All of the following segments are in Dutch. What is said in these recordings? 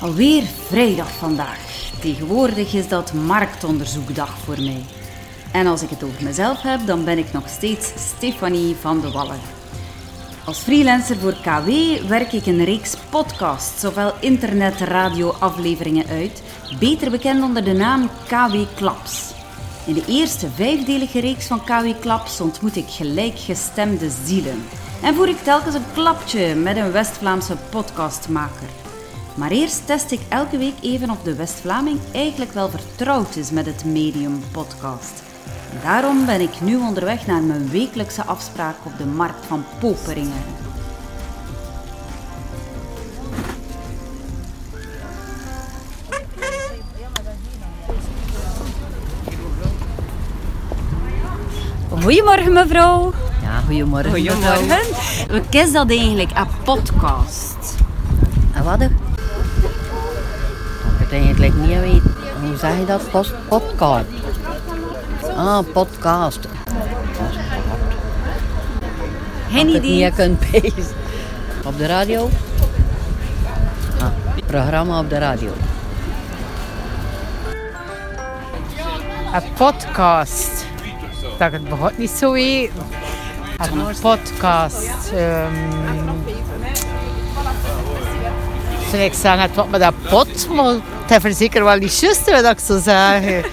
Alweer vrijdag vandaag. Tegenwoordig is dat marktonderzoekdag voor mij. En als ik het over mezelf heb, dan ben ik nog steeds Stefanie van de Wallen. Als freelancer voor KW werk ik een reeks podcasts, zowel internet-radio-afleveringen uit, beter bekend onder de naam KW Klaps. In de eerste vijfdelige reeks van KW Klaps ontmoet ik gelijkgestemde zielen en voer ik telkens een klapje met een West-Vlaamse podcastmaker. Maar eerst test ik elke week even of de West-Vlaming eigenlijk wel vertrouwd is met het medium podcast. Daarom ben ik nu onderweg naar mijn wekelijkse afspraak op de markt van Poperingen. Goedemorgen mevrouw. Goedemorgen. Goedemorgen. Wat is dat eigenlijk, een podcast? En wat? Ik het eigenlijk niet weten. Hoe zeg je dat? Post, podcast. Ah, podcast. Geen je idee. niet kunt pezen. Op de radio? Ah, programma op de radio. Een podcast. Dat ik het begon niet zo weten. Een podcast. ehm zal ik zeggen, het wat met dat pot, maar het is zeker wel niet juist wat ik zou zeggen.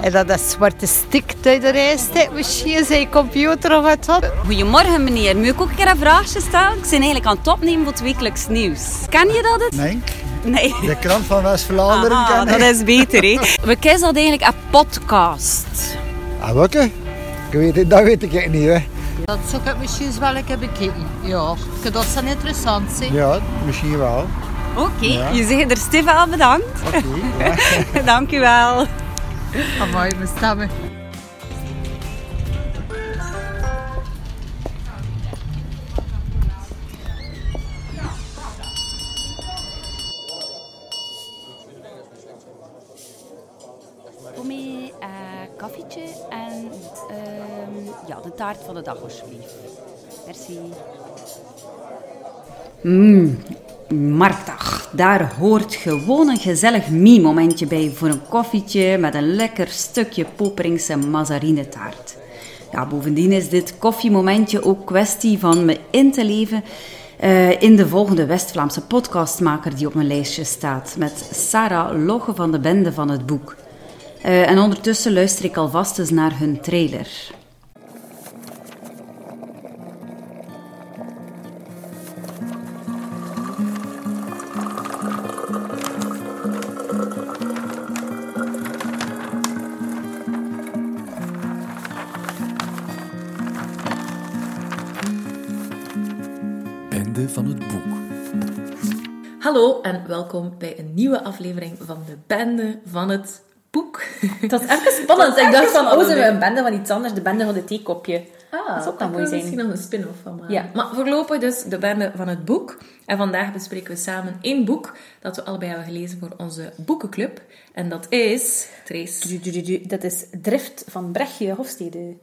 En dat dat zwarte stik uit de rij steekt misschien, zijn computer of wat wat. Goedemorgen meneer, moet ik ook een keer een vraagje stellen? Ik ben eigenlijk aan het opnemen voor het wekelijks nieuws. Ken je dat het? Nee, Nee. de krant van West-Vlaanderen Aha, ken dat is beter, hè? We kennen dat eigenlijk een podcast. Ah, welke? Weet dat weet ik niet, hè. Dat zou ik misschien wel een keer bekijken. Ja, dat zou interessant zijn. Ja, misschien wel. Oké, Ja. je zegt er Stefan bedankt. Oké, ja. Dank u wel. Amai, mijn stemmen. Van de dag. Merci. Mmm, marktdag. Daar hoort gewoon een gezellig mie-momentje bij voor een koffietje met een lekker stukje Poperingse mazarinetaart. Ja, bovendien is dit koffiemomentje ook kwestie van me in te leven eh, in de volgende West-Vlaamse podcastmaker die op mijn lijstje staat, met Sarah Logge van de Bende van het Boek. Eh, en ondertussen luister ik alvast eens naar hun trailer. Welkom bij een nieuwe aflevering van de Bende van het Boek. Dat is even spannend. Ik dacht van, oh, zijn we een bende van iets anders? De bende van het theekopje. Ah, dat zou ook wel mooi zijn. misschien nog een spin-off van maken. Ja. Maar voorlopig dus de Bende van het Boek. En vandaag bespreken we samen één boek dat we allebei hebben gelezen voor onze boekenclub. En dat is... Trace. Dat is Drift van Brechtje Hofstede.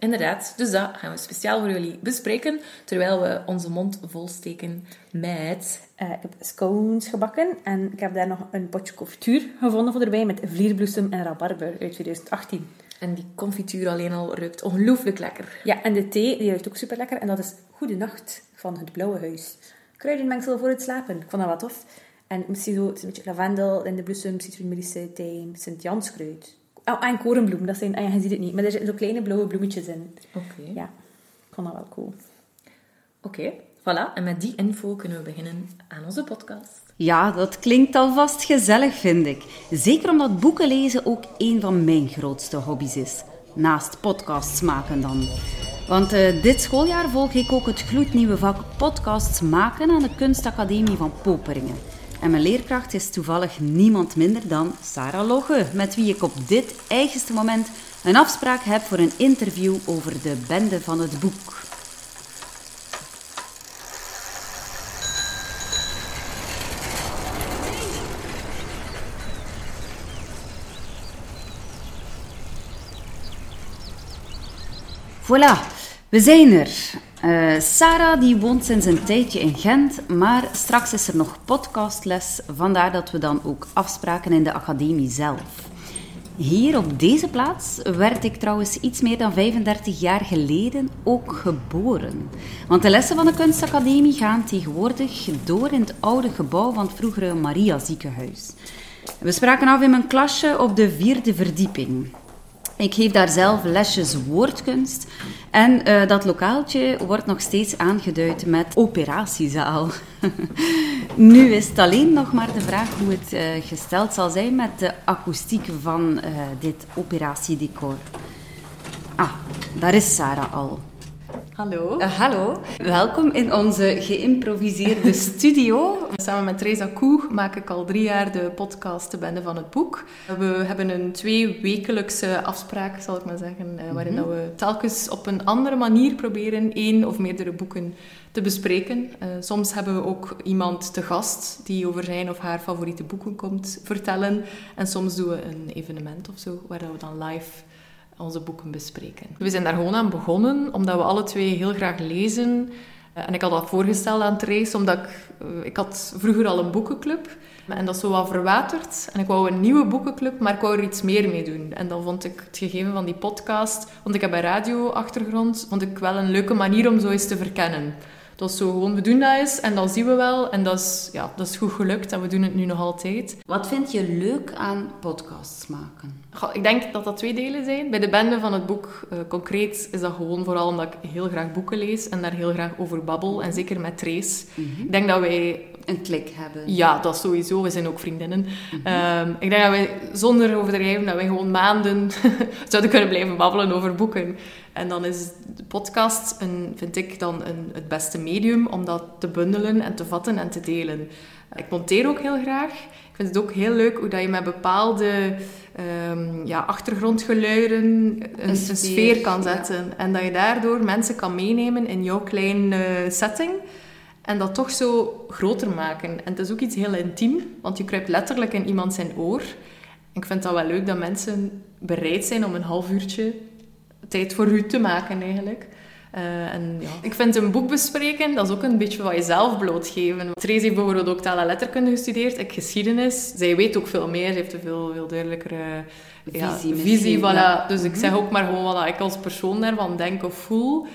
Inderdaad, dus dat gaan we speciaal voor jullie bespreken, terwijl we onze mond volsteken met... Eh, ik heb scones gebakken en ik heb daar nog een potje confituur gevonden voor erbij met vlierbloesem en rabarber uit 2018. En die confituur alleen al ruikt ongelooflijk lekker. Ja, en de thee die ruikt ook super lekker en dat is Goede Nacht van het Blauwe Huis. Kruidenmengsel voor het slapen. Ik vond dat wat tof. En misschien zo, het is een beetje lavendel in de bloesem, citroenmelisse, tijm, Sint-Janskruid. Oh, en korenbloem, dat zijn, ah ja, je ziet het niet, maar er zitten zo kleine blauwe bloemetjes in. Oké. Ja, ik vond dat wel cool. Oké, voilà. En met die info kunnen we beginnen aan onze podcast. Ja, dat klinkt alvast gezellig, vind ik. Zeker omdat boeken lezen ook een van mijn grootste hobby's is. Naast podcasts maken dan. Want eh, dit schooljaar volg ik ook het gloednieuwe vak podcasts maken aan de Kunstacademie van Poperingen. En mijn leerkracht is toevallig niemand minder dan Sarah Logge, met wie ik op dit eigenste moment een afspraak heb voor een interview over de bende van het boek. Voilà, we zijn er. Eh, Sarah die woont sinds een tijdje in Gent, maar straks is er nog podcastles, vandaar dat we dan ook afspraken in de academie zelf. Hier op deze plaats werd ik trouwens iets meer dan 35 jaar geleden ook geboren. Want de lessen van de kunstacademie gaan tegenwoordig door in het oude gebouw van het vroegere Maria ziekenhuis. We spraken af in mijn klasje op de vierde verdieping. Ik geef daar zelf lesjes woordkunst. En eh, dat lokaaltje wordt nog steeds aangeduid met operatiezaal. nu is het alleen nog maar de vraag hoe het eh, gesteld zal zijn met de akoestiek van eh, dit operatiedecor. Ah, daar is Sarah al. Hallo. Eh, hallo, welkom in onze geïmproviseerde studio. Samen met Teresa Koeg maak ik al drie jaar de podcast De Bende van het Boek. We hebben een tweewekelijkse afspraak, zal ik maar zeggen, eh, waarin dat we telkens op een andere manier proberen één of meerdere boeken te bespreken. Eh, soms hebben we ook iemand te gast die over zijn of haar favoriete boeken komt vertellen. En soms doen we een evenement of zo, waar we dan live onze boeken bespreken. We zijn daar gewoon aan begonnen, omdat we alle twee heel graag lezen. Eh, En ik had dat voorgesteld aan Trace, omdat ik... eh, ik had vroeger al een boekenclub. En dat is zo wat verwaterd. En ik wou een nieuwe boekenclub, maar ik wou er iets meer mee doen. En dan vond ik het gegeven van die podcast... Want ik heb een radioachtergrond. Vond ik wel een leuke manier om zo eens te verkennen. Dat is zo gewoon, we doen dat eens en dan zien we wel. En dat is, ja, dat is goed gelukt en we doen het nu nog altijd. Wat vind je leuk aan podcasts maken? Goh, Ik denk dat dat twee delen zijn. Bij de bende van het boek, eh, concreet, is dat gewoon vooral omdat ik heel graag boeken lees en daar heel graag over babbel. En zeker met Trace. Ik denk dat wij... Een klik hebben. Ja, dat sowieso. We zijn ook vriendinnen. Ehm, ik denk dat wij, zonder overdrijven, dat wij gewoon maanden zouden kunnen blijven babbelen over boeken. En dan is de podcast, een, vind ik, dan een, het beste medium om dat te bundelen en te vatten en te delen. Ik monteer ook heel graag. Ik vind het ook heel leuk hoe dat je met bepaalde ehm, ja, achtergrondgeluiden een, een sfeer, sfeer, kan ja. zetten. En dat je daardoor mensen kan meenemen in jouw kleine setting. En dat toch zo groter maken. En het is ook iets heel intiem, want je kruipt letterlijk in iemand zijn oor. Ik vind dat wel leuk dat mensen bereid zijn om een half uurtje tijd voor u te maken, eigenlijk. Eh, en ja. Ik vind een boek bespreken, dat is ook een beetje van jezelf blootgeven. Therese heeft bijvoorbeeld ook taal en letterkunde gestudeerd, ik geschiedenis. Zij weet ook veel meer, ze heeft een veel, veel duidelijkere ja, Visie visie. voilà. ja. Dus ik zeg ook maar gewoon wat ik als persoon daarvan denk of voel.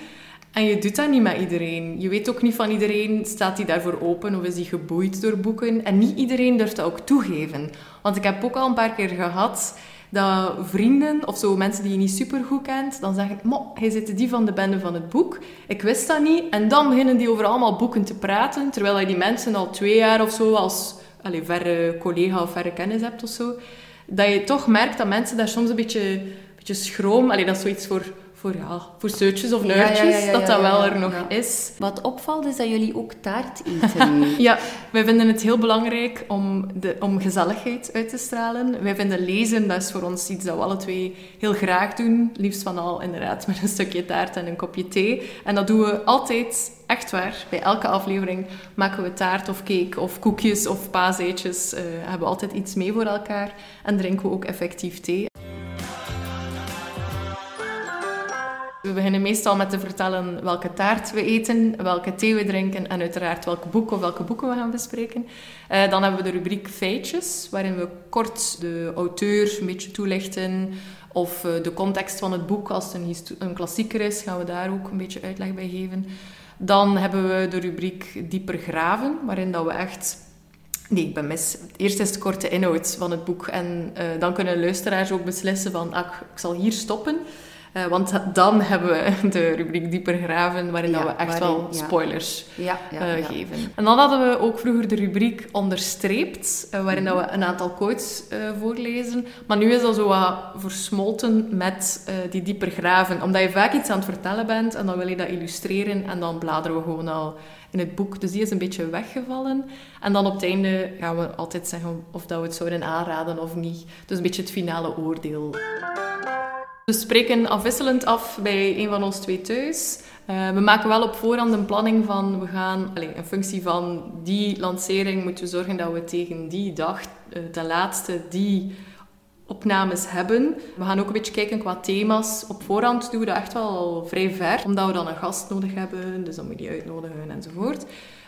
En je doet dat niet met iedereen. Je weet ook niet van iedereen, staat hij daarvoor open of is hij geboeid door boeken. En niet iedereen durft dat ook toegeven. Want ik heb ook al een paar keer gehad dat vrienden of zo mensen die je niet super goed kent, dan zeggen, mo, hij zit die van de bende van het boek. Ik wist dat niet. En dan beginnen die over allemaal boeken te praten, terwijl je die mensen al twee jaar of zo als allez, verre collega of verre kennis hebt of zo. Dat je toch merkt dat mensen daar soms een beetje, beetje schroom... Allee, dat is zoiets voor, voor, ja, voor zeutjes of ja, ja, ja, dat dat wel er nog is. Wat opvalt is dat jullie ook taart eten. Ja, wij vinden het heel belangrijk om, de, om gezelligheid uit te stralen. Wij vinden lezen, dat is voor ons iets dat we alle twee heel graag doen. Liefst van al inderdaad met een stukje taart en een kopje thee. En dat doen we altijd, echt waar. Bij elke aflevering maken we taart of cake of koekjes of paaseetjes. Eh, hebben we altijd iets mee voor elkaar. En drinken we ook effectief thee. Meestal met te vertellen welke taart we eten, welke thee we drinken en uiteraard welk boek of welke boeken we gaan bespreken. Eh, dan hebben we de rubriek feitjes, waarin we kort de auteur een beetje toelichten of eh, de context van het boek. Als het een, een klassieker is, gaan we daar ook een beetje uitleg bij geven. Dan hebben we de rubriek dieper graven, waarin dat we echt Nee, ik ben mis. Eerst is de korte inhoud van het boek. En eh, dan kunnen luisteraars ook beslissen van, ik- ik zal hier stoppen. Eh, want dan hebben we de rubriek dieper graven, waarin Ja, dat we echt waarin- wel spoilers Ja, ja, eh, geven. En dan hadden we ook vroeger de rubriek onderstreept, eh, waarin dat we een aantal quotes voorlezen. Maar nu is dat zo wat versmolten met die dieper graven. Omdat je vaak iets aan het vertellen bent en dan wil je dat illustreren en dan bladeren we gewoon al in het boek. Dus die is een beetje weggevallen. En dan op het einde gaan we altijd zeggen of dat we het zouden aanraden of niet. Dus een beetje het finale oordeel. We spreken afwisselend af bij een van ons twee thuis. Eh, we maken wel op voorhand een planning van, we gaan, allez, in functie van die lancering moeten we zorgen dat we tegen die dag, eh, de laatste, die opnames hebben. We gaan ook een beetje kijken qua thema's. Op voorhand doen we dat echt wel vrij ver, omdat we dan een gast nodig hebben, dus dan moet je die uitnodigen enzovoort.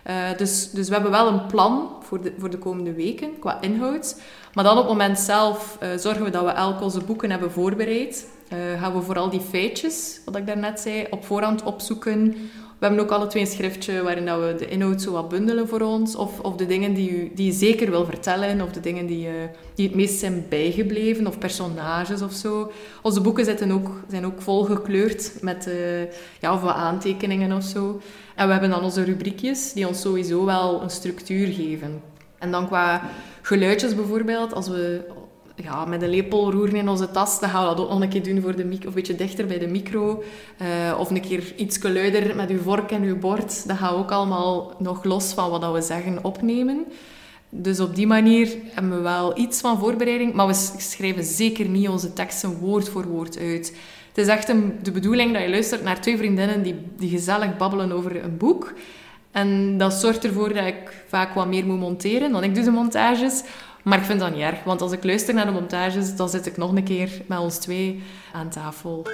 Uh, dus, dus we hebben wel een plan voor de, voor de komende weken qua inhoud. Maar dan op het moment zelf zorgen we dat we elk onze boeken hebben voorbereid. Uh, gaan we vooral die feitjes, wat ik daarnet zei, op voorhand opzoeken we hebben ook alle twee een schriftje waarin dat we de inhoud zo wat bundelen voor ons. Of, of de dingen die, u, die je zeker wil vertellen. Of de dingen die, uh, die het meest zijn bijgebleven. Of personages of zo. Onze boeken zitten ook, zijn ook vol gekleurd met uh, ja, of wat aantekeningen of zo. En we hebben dan onze rubriekjes die ons sowieso wel een structuur geven. En dan qua geluidjes bijvoorbeeld, als we ja, met een lepel roeren in onze tas, dan gaan we dat ook nog een keer doen voor de micro, of een beetje dichter bij de micro. Uh, of een keer iets luider met uw vork en uw bord. Dat gaan we ook allemaal nog los van wat we zeggen opnemen. Dus op die manier hebben we wel iets van voorbereiding, maar we schrijven zeker niet onze teksten woord voor woord uit. Het is echt de bedoeling dat je luistert naar twee vriendinnen die, die gezellig babbelen over een boek. En dat zorgt ervoor dat ik vaak wat meer moet monteren, want ik doe de montages. Maar ik vind dat niet erg, want als ik luister naar de montages, dan zit ik nog een keer met ons twee aan tafel.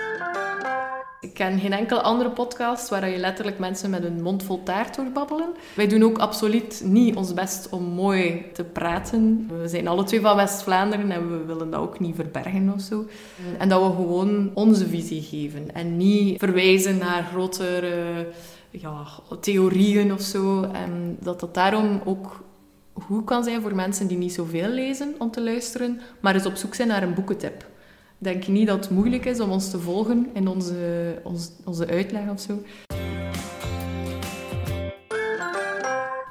Ik ken geen enkele andere podcast waar je letterlijk mensen met een mond vol taart hoort babbelen. Wij doen ook absoluut niet ons best om mooi te praten. We zijn alle twee van West-Vlaanderen en we willen dat ook niet verbergen of zo. En dat we gewoon onze visie geven en niet verwijzen naar grotere ja, theorieën of zo. En dat dat daarom ook goed kan zijn voor mensen die niet zoveel lezen om te luisteren, maar eens op zoek zijn naar een boekentip. Denk niet dat het moeilijk is om ons te volgen in onze, onze, onze uitleg of zo?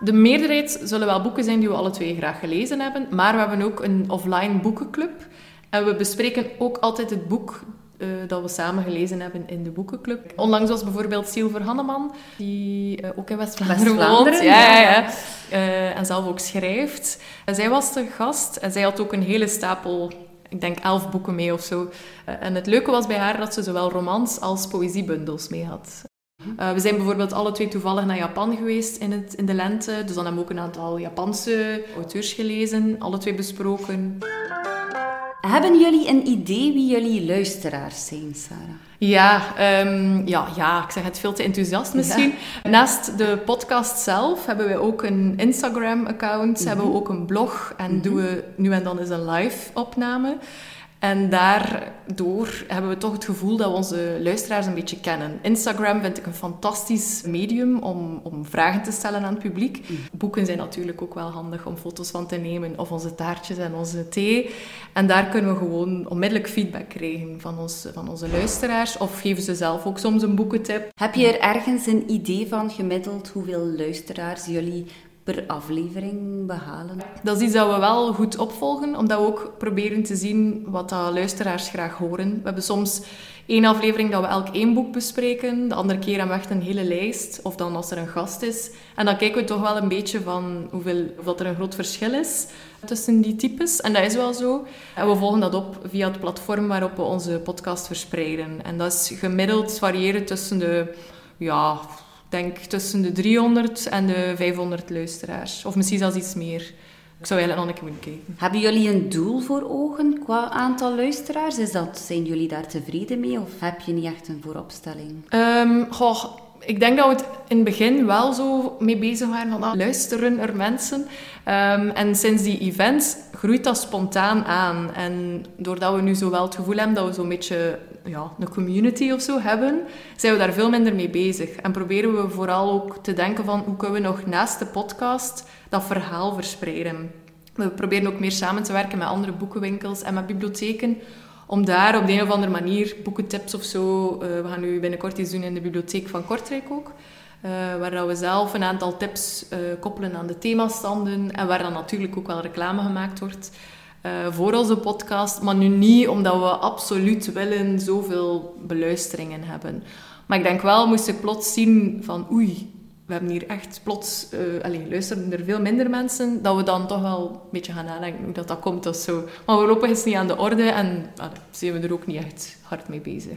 De meerderheid zullen wel boeken zijn die we alle twee graag gelezen hebben, maar we hebben ook een offline boekenclub. En we bespreken ook altijd het boek uh, dat we samen gelezen hebben in de boekenclub. Onlangs was bijvoorbeeld Silver Hanneman, die uh, ook in West-Vlaanderen West woont. Ja, ja. Uh, en zelf ook schrijft. En zij was de gast en zij had ook een hele stapel, ik denk elf boeken mee of zo. en het leuke was bij haar dat ze zowel romans als poëziebundels mee had. we zijn bijvoorbeeld alle twee toevallig naar Japan geweest in, het, in de lente. Dus dan hebben we ook een aantal Japanse auteurs gelezen, alle twee besproken. Hebben jullie een idee wie jullie luisteraars zijn, Sarah? Ja, um, ja, ja, ik zeg het veel te enthousiast misschien. Naast de podcast zelf hebben we ook een Instagram-account, mm hebben we ook een blog en mm doen we nu en dan eens een live-opname. En daardoor hebben we toch het gevoel dat we onze luisteraars een beetje kennen. Instagram vind ik een fantastisch medium om, om vragen te stellen aan het publiek. Mm. Boeken zijn natuurlijk ook wel handig om foto's van te nemen, of onze taartjes en onze thee. En daar kunnen we gewoon onmiddellijk feedback krijgen van, ons, van onze luisteraars. Of geven ze zelf ook soms een boekentip. Heb je er ergens een idee van gemiddeld hoeveel luisteraars jullie aflevering behalen? Dat is iets dat we wel goed opvolgen, omdat we ook proberen te zien wat de luisteraars graag horen. We hebben soms één aflevering dat we elk één boek bespreken, de andere keer hebben we een hele lijst, of dan als er een gast is. En dan kijken we toch wel een beetje van hoeveel, of dat er een groot verschil is tussen die types. En dat is wel zo. En we volgen dat op via het platform waarop we onze podcast verspreiden. En dat is gemiddeld variëren tussen de ja, denk tussen de 300 en de 500 luisteraars. Of misschien zelfs iets meer. Ik zou eigenlijk nog een keer moeten kijken. Hebben jullie een doel voor ogen qua aantal luisteraars? Is dat, zijn jullie daar tevreden mee of heb je niet echt een vooropstelling? Um, goh, ik denk dat we het in het begin wel zo mee bezig waren van ah, luisteren er mensen. Um, en sinds die events groeit dat spontaan aan. En doordat we nu zo wel het gevoel hebben dat we zo'n beetje ja, een community of zo hebben, zijn we daar veel minder mee bezig. En proberen we vooral ook te denken van hoe kunnen we nog naast de podcast dat verhaal verspreiden. We proberen ook meer samen te werken met andere boekenwinkels en met bibliotheken om daar op de een of andere manier boekentips of zo... Uh, we gaan nu binnenkort iets doen in de bibliotheek van Kortrijk ook. Uh, waar we zelf een aantal tips uh, koppelen aan de themastanden en waar dan natuurlijk ook wel reclame gemaakt wordt uh, voor onze podcast. Maar nu niet omdat we absoluut willen zoveel beluisteringen hebben. Maar ik denk wel, moest ik plots zien van oei, we hebben hier echt plots, uh, allez, luisteren er veel minder mensen, dat we dan toch wel een beetje gaan nadenken hoe dat, dat komt of zo. Maar voorlopig is het niet aan de orde en uh, zijn we er ook niet echt hard mee bezig.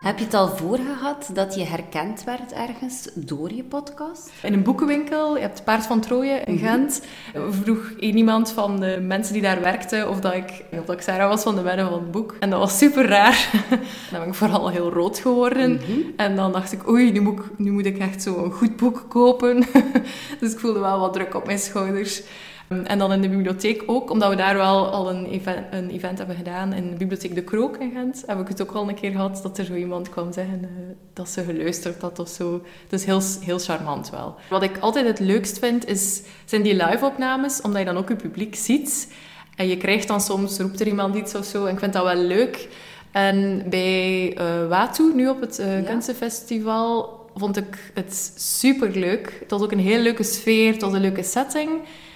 Heb je het al voor gehad dat je herkend werd ergens door je podcast? In een boekenwinkel, je hebt Paard van Troje in Gent, vroeg iemand van de mensen die daar werkten of dat ik, of dat ik Sarah was van de wennen van het boek. En dat was super raar. dan ben ik vooral heel rood geworden. En dan dacht ik, oei, nu moet ik, nu moet ik echt zo een goed boek kopen. dus ik voelde wel wat druk op mijn schouders. En dan in de bibliotheek ook, omdat we daar wel al een event, een event hebben gedaan in de bibliotheek De Krook in Gent, heb ik het ook al een keer gehad dat er zo iemand kwam zeggen eh, dat ze geluisterd had of zo. Dus heel, heel charmant wel. Wat ik altijd het leukst vind, is, zijn die live-opnames, omdat je dan ook je publiek ziet. En je krijgt dan soms, roept er iemand iets of zo, en ik vind dat wel leuk. En bij uh, Watu, nu op het uh, Kunstenfestival, vond ik het super leuk. Het was ook een heel leuke sfeer, het was een leuke setting.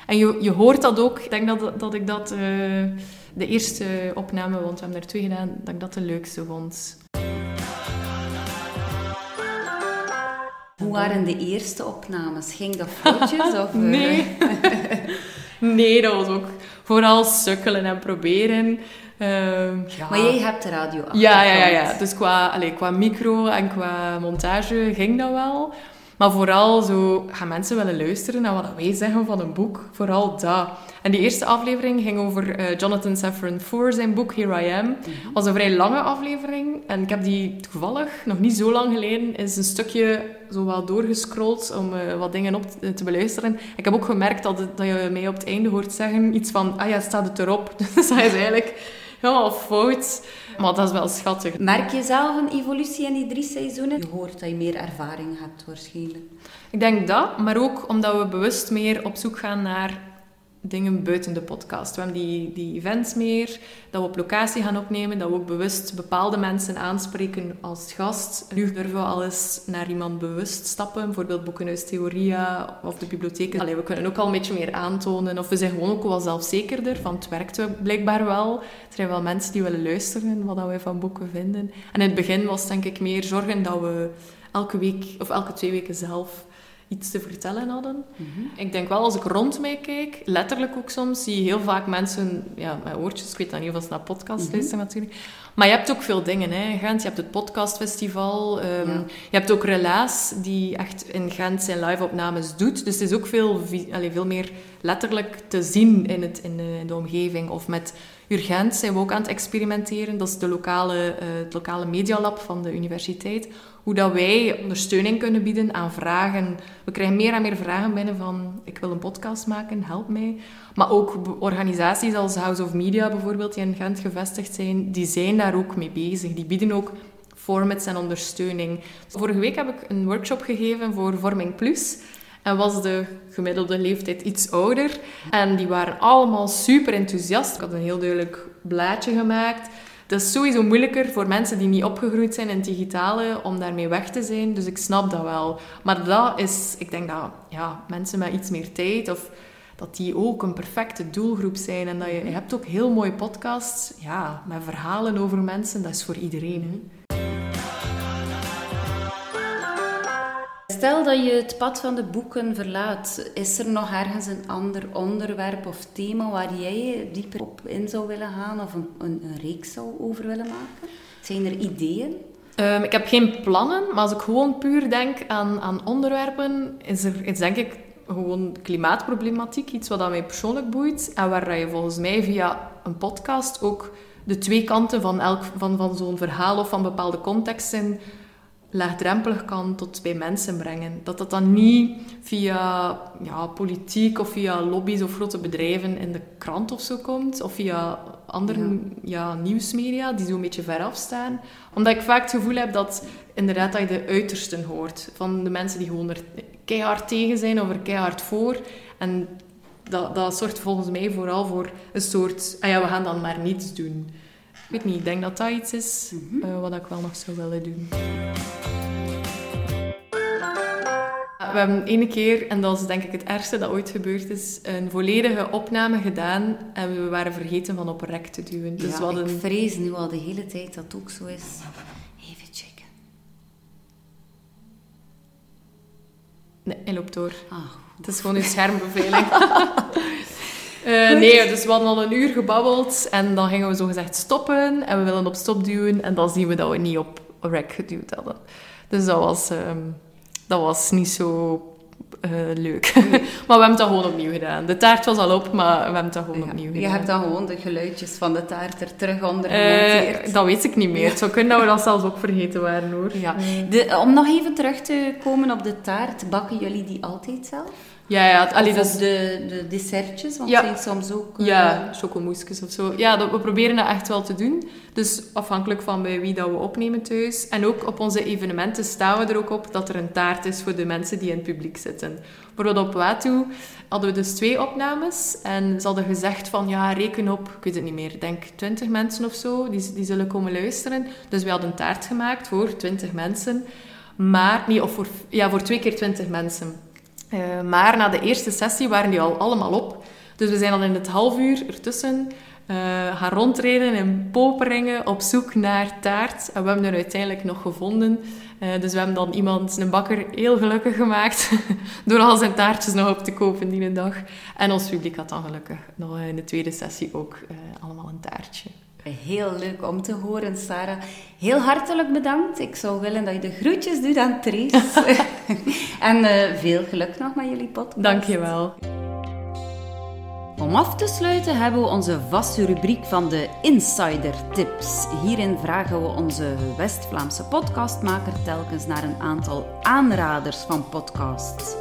En je, je hoort dat ook. Ik denk dat, dat ik dat uh, de eerste opname, want we hebben er twee gedaan, dat ik dat de leukste vond. Hoe waren de eerste opnames? Ging dat vlotjes? of, nee. nee, dat was ook vooral sukkelen en proberen. Ja. Maar jij hebt de radio ja, ja, ja, ja. Dus qua, allez, qua micro en qua montage ging dat wel. Maar vooral zo gaan mensen willen luisteren naar wat wij zeggen van een boek. Vooral dat. En die eerste aflevering ging over uh, Jonathan Safran Foer, zijn boek Here I Am. Mhm. was een vrij lange aflevering. En ik heb die toevallig, nog niet zo lang geleden, is een stukje zo wel doorgescrolld om uh, wat dingen op te, te, beluisteren. Ik heb ook gemerkt dat, het, dat je mij op het einde hoort zeggen iets van, ah ja, staat het erop? Dus dat is eigenlijk helemaal fout. Maar dat is wel schattig. Merk je zelf een evolutie in die drie seizoenen? Je hoort dat je meer ervaring hebt waarschijnlijk. Ik denk dat, maar ook omdat we bewust meer op zoek gaan naar dingen buiten de podcast. We hebben die, die events meer, dat we op locatie gaan opnemen, dat we ook bewust bepaalde mensen aanspreken als gast. Nu durven we al eens naar iemand bewust stappen, bijvoorbeeld Boekenhuis Theoria of de bibliotheek. Allee, we kunnen ook al een beetje meer aantonen, of we zijn gewoon ook wel zelfzekerder, van het werkt blijkbaar wel. Er zijn wel mensen die willen luisteren wat wij van boeken vinden. En in het begin was denk ik meer zorgen dat we elke week of elke twee weken zelf iets te vertellen hadden. -hmm. Ik denk wel, als ik rond mij kijk, letterlijk ook soms, zie je heel vaak mensen ja, met oortjes. Ik weet dan niet of ze naar podcast mm -hmm. luisteren natuurlijk. Maar je hebt ook veel dingen hè, in Gent. Je hebt het podcastfestival. Um, ja. Je hebt ook Relaas, die echt in Gent zijn live-opnames doet. Dus het is ook veel, allez, veel meer letterlijk te zien in, het, in, de, in de omgeving. Of met Urgent zijn we ook aan het experimenteren. Dat is de lokale, uh, het lokale medialab van de universiteit. Hoe dat wij ondersteuning kunnen bieden aan vragen. We krijgen meer en meer vragen binnen van... Ik wil een podcast maken, help mij. Maar ook organisaties als House of Media bijvoorbeeld, die in Gent gevestigd zijn, die zijn daar ook mee bezig. Die bieden ook formats en ondersteuning. Vorige week heb ik een workshop gegeven voor Vorming Plus. En was de gemiddelde leeftijd iets ouder. En die waren allemaal super enthousiast. Ik had een heel duidelijk blaadje gemaakt. Dat is sowieso moeilijker voor mensen die niet opgegroeid zijn in het digitale om daarmee weg te zijn. Dus ik snap dat wel. Maar dat is, ik denk dat ja, mensen met iets meer tijd of dat die ook een perfecte doelgroep zijn. En dat je, je hebt ook heel mooie podcasts ja, met verhalen over mensen. Dat is voor iedereen. Hè. Stel dat je het pad van de boeken verlaat, is er nog ergens een ander onderwerp of thema waar jij dieper op in zou willen gaan of een, een, reeks zou over willen maken? Zijn er ideeën? Um, ik heb geen plannen, maar als ik gewoon puur denk aan, aan onderwerpen, is er denk ik gewoon klimaatproblematiek, iets wat mij persoonlijk boeit en waar je volgens mij via een podcast ook de twee kanten van, elk, van, van zo'n verhaal of van bepaalde contexten laagdrempelig kan tot bij mensen brengen. Dat dat dan niet via ja, politiek of via lobby's of grote bedrijven in de krant of zo komt, of via andere ja. Ja, nieuwsmedia die zo'n beetje ver afstaan. Omdat ik vaak het gevoel heb dat inderdaad dat je de uitersten hoort van de mensen die gewoon er keihard tegen zijn of er keihard voor. En dat, dat zorgt volgens mij vooral voor een soort, ah ja, we gaan dan maar niets doen. Ik weet niet, ik denk dat dat iets is mm -hmm. uh, wat ik wel nog zou willen doen. We hebben ene keer, en dat is denk ik het ergste dat ooit gebeurd is, een volledige opname gedaan en we waren vergeten van op rek te duwen. Dus ja, hadden... ik vrees nu al de hele tijd dat het ook zo is. Even checken. Nee, hij loopt door. Ah, het is gewoon een schermbeveling. Uh, nee, dus we hadden al een uur gebabbeld en dan gingen we zogezegd stoppen en we willen op stop duwen en dan zien we dat we niet op rek geduwd hadden. Dus dat was, ehm, dat was niet zo eh, leuk. maar we hebben het dan gewoon opnieuw gedaan. De taart was al op, maar we hebben het dan gewoon opnieuw gedaan. Je hebt dan gewoon de geluidjes van de taart er terug onder Eh, dat weet ik niet meer. Het zou kunnen dat we dat zelfs ook vergeten waren, hoor. ja. De, om nog even terug te komen op de taart, bakken jullie die altijd zelf? Ja, ja. allee, dus, op de, de dessertjes, want Ja. zijn soms ook... eh, Ja, chocomoesjes of zo. Ja, dat, we proberen dat echt wel te doen. Dus afhankelijk van bij wie dat we opnemen thuis. En ook op onze evenementen staan we er ook op dat er een taart is voor de mensen die in het publiek zitten. Bijvoorbeeld op Watu hadden we dus twee opnames. En ze hadden gezegd van, ja, reken op, ik weet het niet meer, denk 20 mensen of zo, die, die zullen komen luisteren. Dus we hadden een taart gemaakt voor 20 mensen. Maar, nee, of voor, ja, voor twee keer 20 mensen. Eh, maar na de eerste sessie waren die al allemaal op. Dus we zijn dan in het half uur ertussen eh, gaan rondrijden in Poperingen op zoek naar taart. En we hebben er uiteindelijk nog gevonden. Eh, dus we hebben dan iemand, een bakker, heel gelukkig gemaakt door al zijn taartjes nog op te kopen die dag. En ons publiek had dan gelukkig nog in de tweede sessie ook allemaal een taartje. Heel leuk om te horen, Sarah. Heel hartelijk bedankt. Ik zou willen dat je de groetjes doet aan Trace. en eh, veel geluk nog met jullie podcast. Dankjewel. Om af te sluiten hebben we onze vaste rubriek van de Insider Tips. Hierin vragen we onze West-Vlaamse podcastmaker telkens naar een aantal aanraders van podcasts.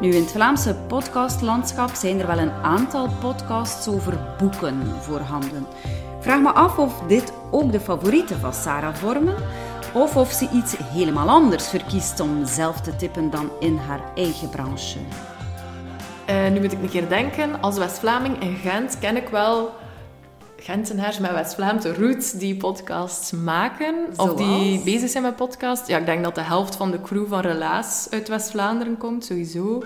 Nu, in het Vlaamse podcastlandschap zijn er wel een aantal podcasts over boeken voorhanden. Vraag me af of dit ook de favorieten van Sarah vormen, of of ze iets helemaal anders verkiest om zelf te tippen dan in haar eigen branche. Eh, nu moet ik een keer denken, als West-Vlaming in Gent ken ik wel Gentenaars met West-Vlaamse roots die podcasts maken. Of die bezig zijn met podcasts. Ja, ik denk dat de helft van de crew van Relaas uit West-Vlaanderen komt, sowieso.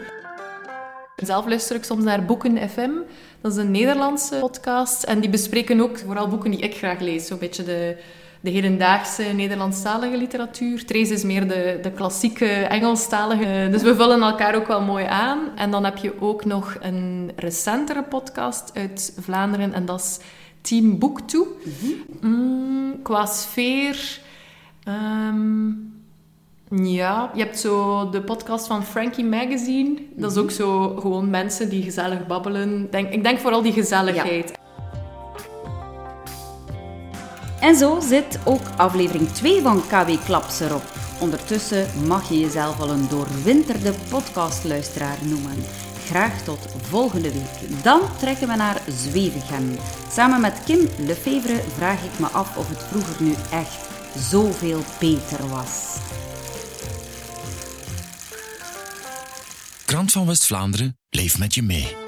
Zelf luister ik soms naar Boeken FM. Dat is een Nederlandse podcast. En die bespreken ook vooral boeken die ik graag lees. Zo'n beetje de, de hedendaagse Nederlandstalige literatuur. Trace is meer de, de klassieke Engelstalige. Dus we vullen elkaar ook wel mooi aan. En dan heb je ook nog een recentere podcast uit Vlaanderen. En dat is Team Book Toe. Mm, qua sfeer... ehm, ja, je hebt zo de podcast van Frankie Magazine. Dat is ook zo gewoon mensen die gezellig babbelen. Denk, ik denk vooral die gezelligheid. En zo zit ook aflevering 2 van KW Klaps erop. Ondertussen mag je jezelf al een doorwinterde podcastluisteraar noemen. Graag tot volgende week. Dan trekken we naar Zwevegem. Samen met Kim Lefevre vraag ik me af of het vroeger nu echt zoveel beter was. Krant van West-Vlaanderen, leef met je mee.